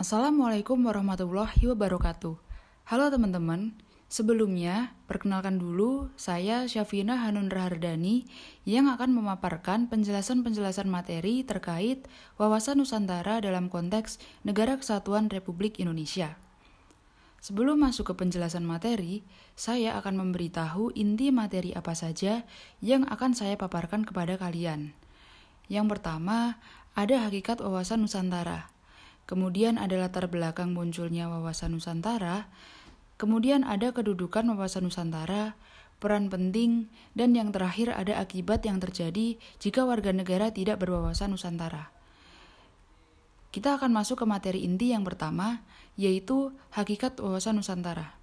Assalamualaikum warahmatullahi wabarakatuh. Halo teman-teman, sebelumnya perkenalkan dulu saya Syafina Hanun Rahardani yang akan memaparkan penjelasan-penjelasan materi terkait wawasan Nusantara dalam konteks Negara Kesatuan Republik Indonesia. Sebelum masuk ke penjelasan materi, saya akan memberitahu inti materi apa saja yang akan saya paparkan kepada kalian. Yang pertama, ada hakikat wawasan Nusantara. Kemudian ada latar belakang munculnya wawasan Nusantara, kemudian ada kedudukan wawasan Nusantara, peran penting, dan yang terakhir ada akibat yang terjadi jika warga negara tidak berwawasan Nusantara. Kita akan masuk ke materi inti yang pertama, yaitu hakikat wawasan Nusantara.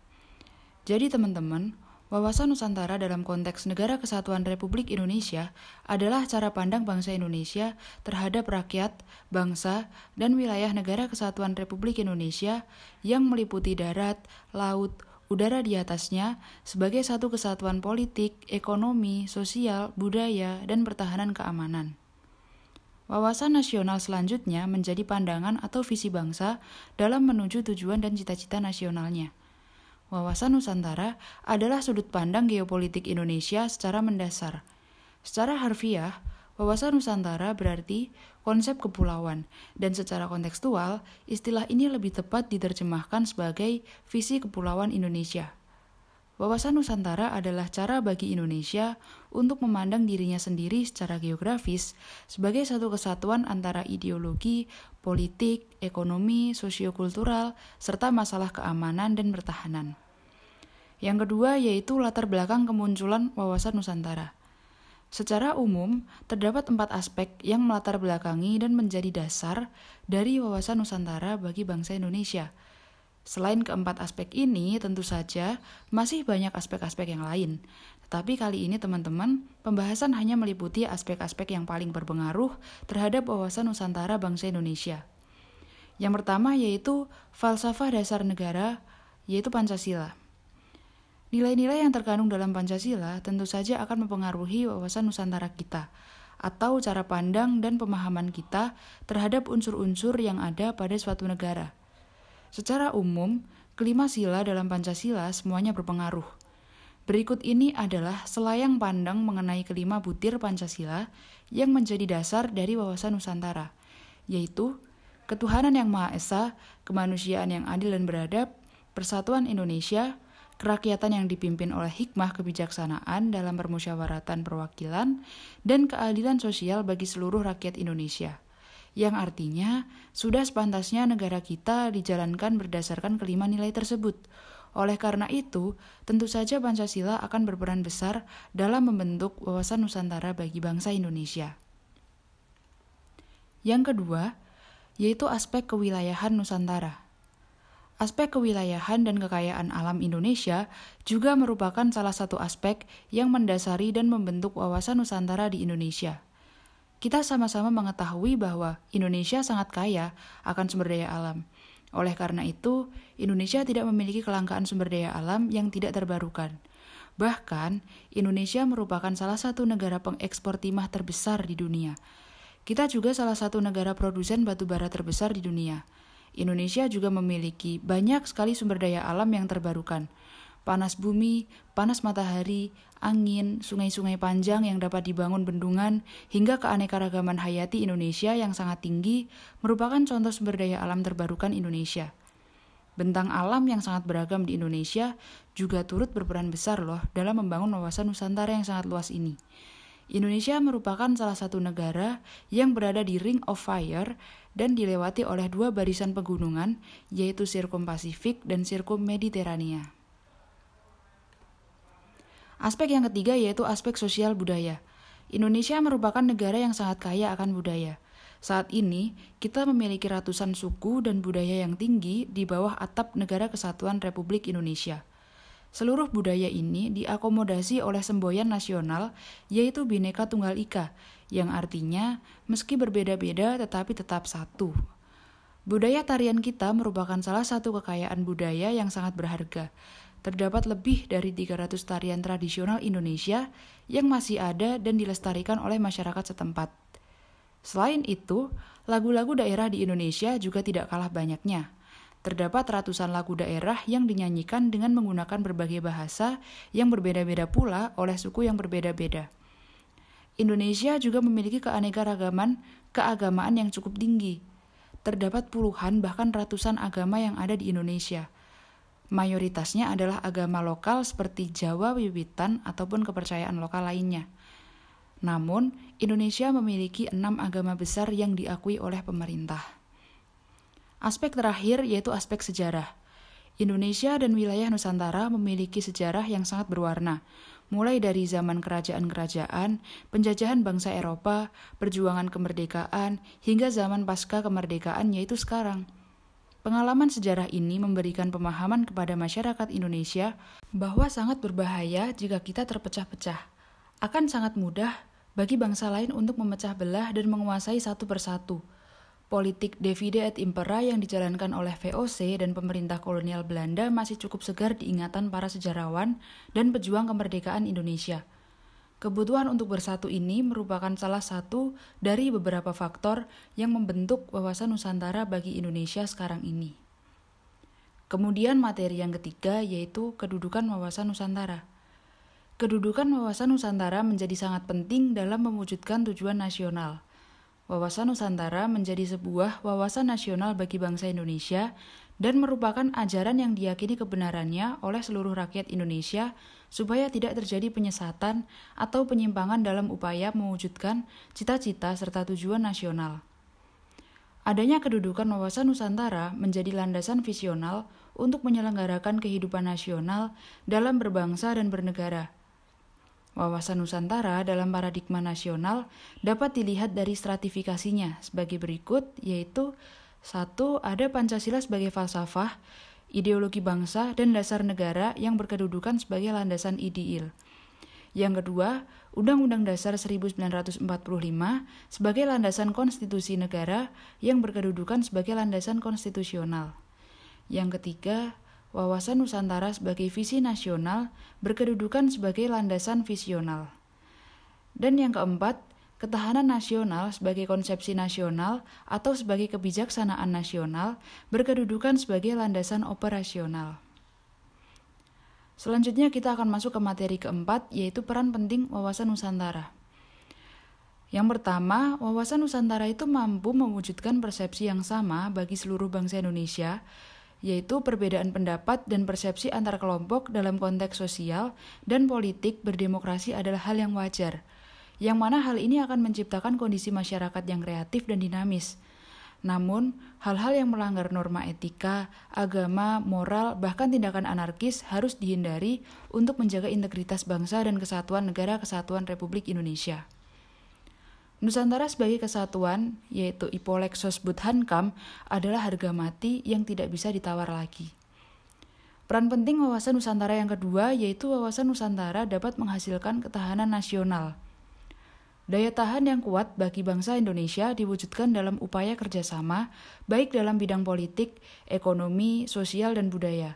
Jadi teman-teman, Wawasan Nusantara dalam konteks Negara Kesatuan Republik Indonesia adalah cara pandang bangsa Indonesia terhadap rakyat, bangsa, dan wilayah Negara Kesatuan Republik Indonesia yang meliputi darat, laut, udara di atasnya sebagai satu kesatuan politik, ekonomi, sosial, budaya, dan pertahanan keamanan. Wawasan nasional selanjutnya menjadi pandangan atau visi bangsa dalam menuju tujuan dan cita-cita nasionalnya. Wawasan Nusantara adalah sudut pandang geopolitik Indonesia secara mendasar. Secara harfiah, wawasan Nusantara berarti konsep kepulauan, dan secara kontekstual, istilah ini lebih tepat diterjemahkan sebagai visi kepulauan Indonesia. Wawasan Nusantara adalah cara bagi Indonesia untuk memandang dirinya sendiri secara geografis sebagai satu kesatuan antara ideologi, politik, ekonomi, sosiokultural, serta masalah keamanan dan pertahanan. Yang kedua yaitu latar belakang kemunculan wawasan Nusantara. Secara umum, terdapat empat aspek yang melatar belakangi dan menjadi dasar dari wawasan Nusantara bagi bangsa Indonesia – Selain keempat aspek ini, tentu saja masih banyak aspek-aspek yang lain. Tetapi kali ini teman-teman, pembahasan hanya meliputi aspek-aspek yang paling berpengaruh terhadap wawasan Nusantara bangsa Indonesia. Yang pertama yaitu falsafah dasar negara, yaitu Pancasila. Nilai-nilai yang terkandung dalam Pancasila tentu saja akan mempengaruhi wawasan Nusantara kita, atau cara pandang dan pemahaman kita terhadap unsur-unsur yang ada pada suatu negara. Secara umum, kelima sila dalam Pancasila semuanya berpengaruh. Berikut ini adalah selayang pandang mengenai kelima butir Pancasila yang menjadi dasar dari wawasan Nusantara, yaitu ketuhanan yang Maha Esa, kemanusiaan yang adil dan beradab, persatuan Indonesia, kerakyatan yang dipimpin oleh hikmah kebijaksanaan dalam permusyawaratan perwakilan, dan keadilan sosial bagi seluruh rakyat Indonesia yang artinya sudah sepantasnya negara kita dijalankan berdasarkan kelima nilai tersebut. Oleh karena itu, tentu saja Pancasila akan berperan besar dalam membentuk wawasan Nusantara bagi bangsa Indonesia. Yang kedua, yaitu aspek kewilayahan Nusantara. Aspek kewilayahan dan kekayaan alam Indonesia juga merupakan salah satu aspek yang mendasari dan membentuk wawasan Nusantara di Indonesia. Kita sama-sama mengetahui bahwa Indonesia sangat kaya akan sumber daya alam. Oleh karena itu, Indonesia tidak memiliki kelangkaan sumber daya alam yang tidak terbarukan. Bahkan, Indonesia merupakan salah satu negara pengekspor timah terbesar di dunia. Kita juga salah satu negara produsen batu bara terbesar di dunia. Indonesia juga memiliki banyak sekali sumber daya alam yang terbarukan panas bumi, panas matahari, angin, sungai-sungai panjang yang dapat dibangun bendungan, hingga keanekaragaman hayati Indonesia yang sangat tinggi merupakan contoh sumber daya alam terbarukan Indonesia. Bentang alam yang sangat beragam di Indonesia juga turut berperan besar loh dalam membangun wawasan Nusantara yang sangat luas ini. Indonesia merupakan salah satu negara yang berada di Ring of Fire dan dilewati oleh dua barisan pegunungan, yaitu Sirkum Pasifik dan Sirkum Mediterania. Aspek yang ketiga yaitu aspek sosial budaya. Indonesia merupakan negara yang sangat kaya akan budaya. Saat ini, kita memiliki ratusan suku dan budaya yang tinggi di bawah atap Negara Kesatuan Republik Indonesia. Seluruh budaya ini diakomodasi oleh semboyan nasional, yaitu Bhinneka Tunggal Ika, yang artinya meski berbeda-beda tetapi tetap satu. Budaya tarian kita merupakan salah satu kekayaan budaya yang sangat berharga, terdapat lebih dari 300 tarian tradisional Indonesia yang masih ada dan dilestarikan oleh masyarakat setempat. Selain itu, Lagu-lagu daerah di Indonesia juga tidak kalah banyaknya. Terdapat ratusan lagu daerah yang dinyanyikan dengan menggunakan berbagai bahasa yang berbeda-beda pula oleh suku yang berbeda-beda. Indonesia juga memiliki keanekaragaman keagamaan yang cukup tinggi. Terdapat puluhan bahkan ratusan agama yang ada di Indonesia. Mayoritasnya adalah agama lokal seperti Jawa Wiwitan ataupun kepercayaan lokal lainnya. Namun, Indonesia memiliki enam agama besar yang diakui oleh pemerintah. Aspek terakhir yaitu aspek sejarah. Indonesia dan wilayah Nusantara memiliki sejarah yang sangat berwarna, mulai dari zaman kerajaan-kerajaan, penjajahan bangsa Eropa, perjuangan kemerdekaan, hingga zaman pasca kemerdekaan yaitu sekarang. Pengalaman sejarah ini memberikan pemahaman kepada masyarakat Indonesia bahwa sangat berbahaya jika kita terpecah-pecah. Akan sangat mudah bagi bangsa lain untuk memecah belah dan menguasai satu persatu. Politik divide et impera yang dijalankan oleh VOC dan pemerintah kolonial Belanda masih cukup segar diingatan para sejarawan dan pejuang kemerdekaan Indonesia. Kebutuhan untuk bersatu ini merupakan salah satu dari beberapa faktor yang membentuk wawasan Nusantara bagi Indonesia sekarang ini. Kemudian materi yang ketiga yaitu kedudukan wawasan Nusantara. Kedudukan wawasan Nusantara menjadi sangat penting dalam mewujudkan tujuan nasional. Wawasan Nusantara menjadi sebuah wawasan nasional bagi bangsa Indonesia dan merupakan ajaran yang diyakini kebenarannya oleh seluruh rakyat Indonesia supaya tidak terjadi penyesatan atau penyimpangan dalam upaya mewujudkan cita-cita serta tujuan nasional. Adanya kedudukan wawasan Nusantara menjadi landasan visional untuk menyelenggarakan kehidupan nasional dalam berbangsa dan bernegara Wawasan Nusantara dalam paradigma nasional dapat dilihat dari stratifikasinya sebagai berikut, yaitu satu Ada Pancasila sebagai falsafah, ideologi bangsa, dan dasar negara yang berkedudukan sebagai landasan ideal. Yang kedua, Undang-Undang Dasar 1945 sebagai landasan konstitusi negara yang berkedudukan sebagai landasan konstitusional. Yang ketiga, wawasan Nusantara sebagai visi nasional berkedudukan sebagai landasan visional. Dan yang keempat, ketahanan nasional sebagai konsepsi nasional atau sebagai kebijaksanaan nasional berkedudukan sebagai landasan operasional. Selanjutnya kita akan masuk ke materi keempat yaitu peran penting wawasan Nusantara. Yang pertama, wawasan Nusantara itu mampu mewujudkan persepsi yang sama bagi seluruh bangsa Indonesia yaitu perbedaan pendapat dan persepsi antar kelompok dalam konteks sosial dan politik berdemokrasi adalah hal yang wajar, yang mana hal ini akan menciptakan kondisi masyarakat yang kreatif dan dinamis. Namun, hal-hal yang melanggar norma etika, agama, moral, bahkan tindakan anarkis harus dihindari untuk menjaga integritas bangsa dan kesatuan negara kesatuan Republik Indonesia. Nusantara sebagai kesatuan, yaitu Ipolexos Budhankam, adalah harga mati yang tidak bisa ditawar lagi. Peran penting wawasan Nusantara yang kedua yaitu wawasan Nusantara dapat menghasilkan ketahanan nasional. Daya tahan yang kuat bagi bangsa Indonesia diwujudkan dalam upaya kerjasama, baik dalam bidang politik, ekonomi, sosial, dan budaya.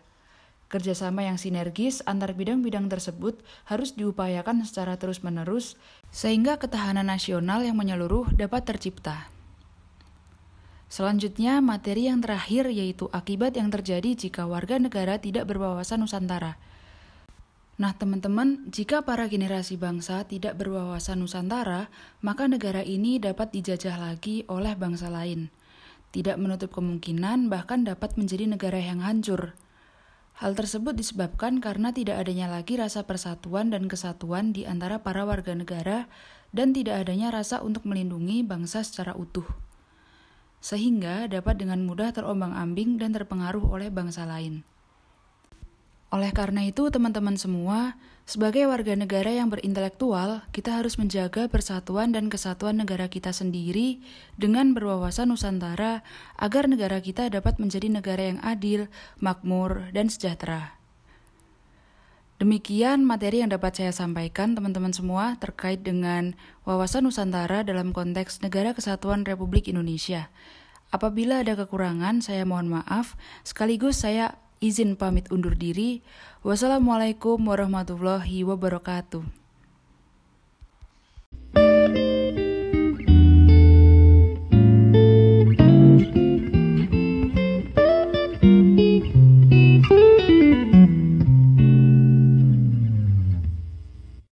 Kerjasama yang sinergis antar bidang-bidang tersebut harus diupayakan secara terus-menerus, sehingga ketahanan nasional yang menyeluruh dapat tercipta. Selanjutnya, materi yang terakhir yaitu akibat yang terjadi jika warga negara tidak berwawasan Nusantara. Nah, teman-teman, jika para generasi bangsa tidak berwawasan Nusantara, maka negara ini dapat dijajah lagi oleh bangsa lain. Tidak menutup kemungkinan bahkan dapat menjadi negara yang hancur. Hal tersebut disebabkan karena tidak adanya lagi rasa persatuan dan kesatuan di antara para warga negara dan tidak adanya rasa untuk melindungi bangsa secara utuh. Sehingga dapat dengan mudah terombang-ambing dan terpengaruh oleh bangsa lain. Oleh karena itu, teman-teman semua, sebagai warga negara yang berintelektual, kita harus menjaga persatuan dan kesatuan negara kita sendiri dengan berwawasan Nusantara agar negara kita dapat menjadi negara yang adil, makmur, dan sejahtera. Demikian materi yang dapat saya sampaikan teman-teman semua terkait dengan wawasan Nusantara dalam konteks Negara Kesatuan Republik Indonesia. Apabila ada kekurangan, saya mohon maaf. Sekaligus saya izin pamit undur diri. Wassalamualaikum warahmatullahi wabarakatuh.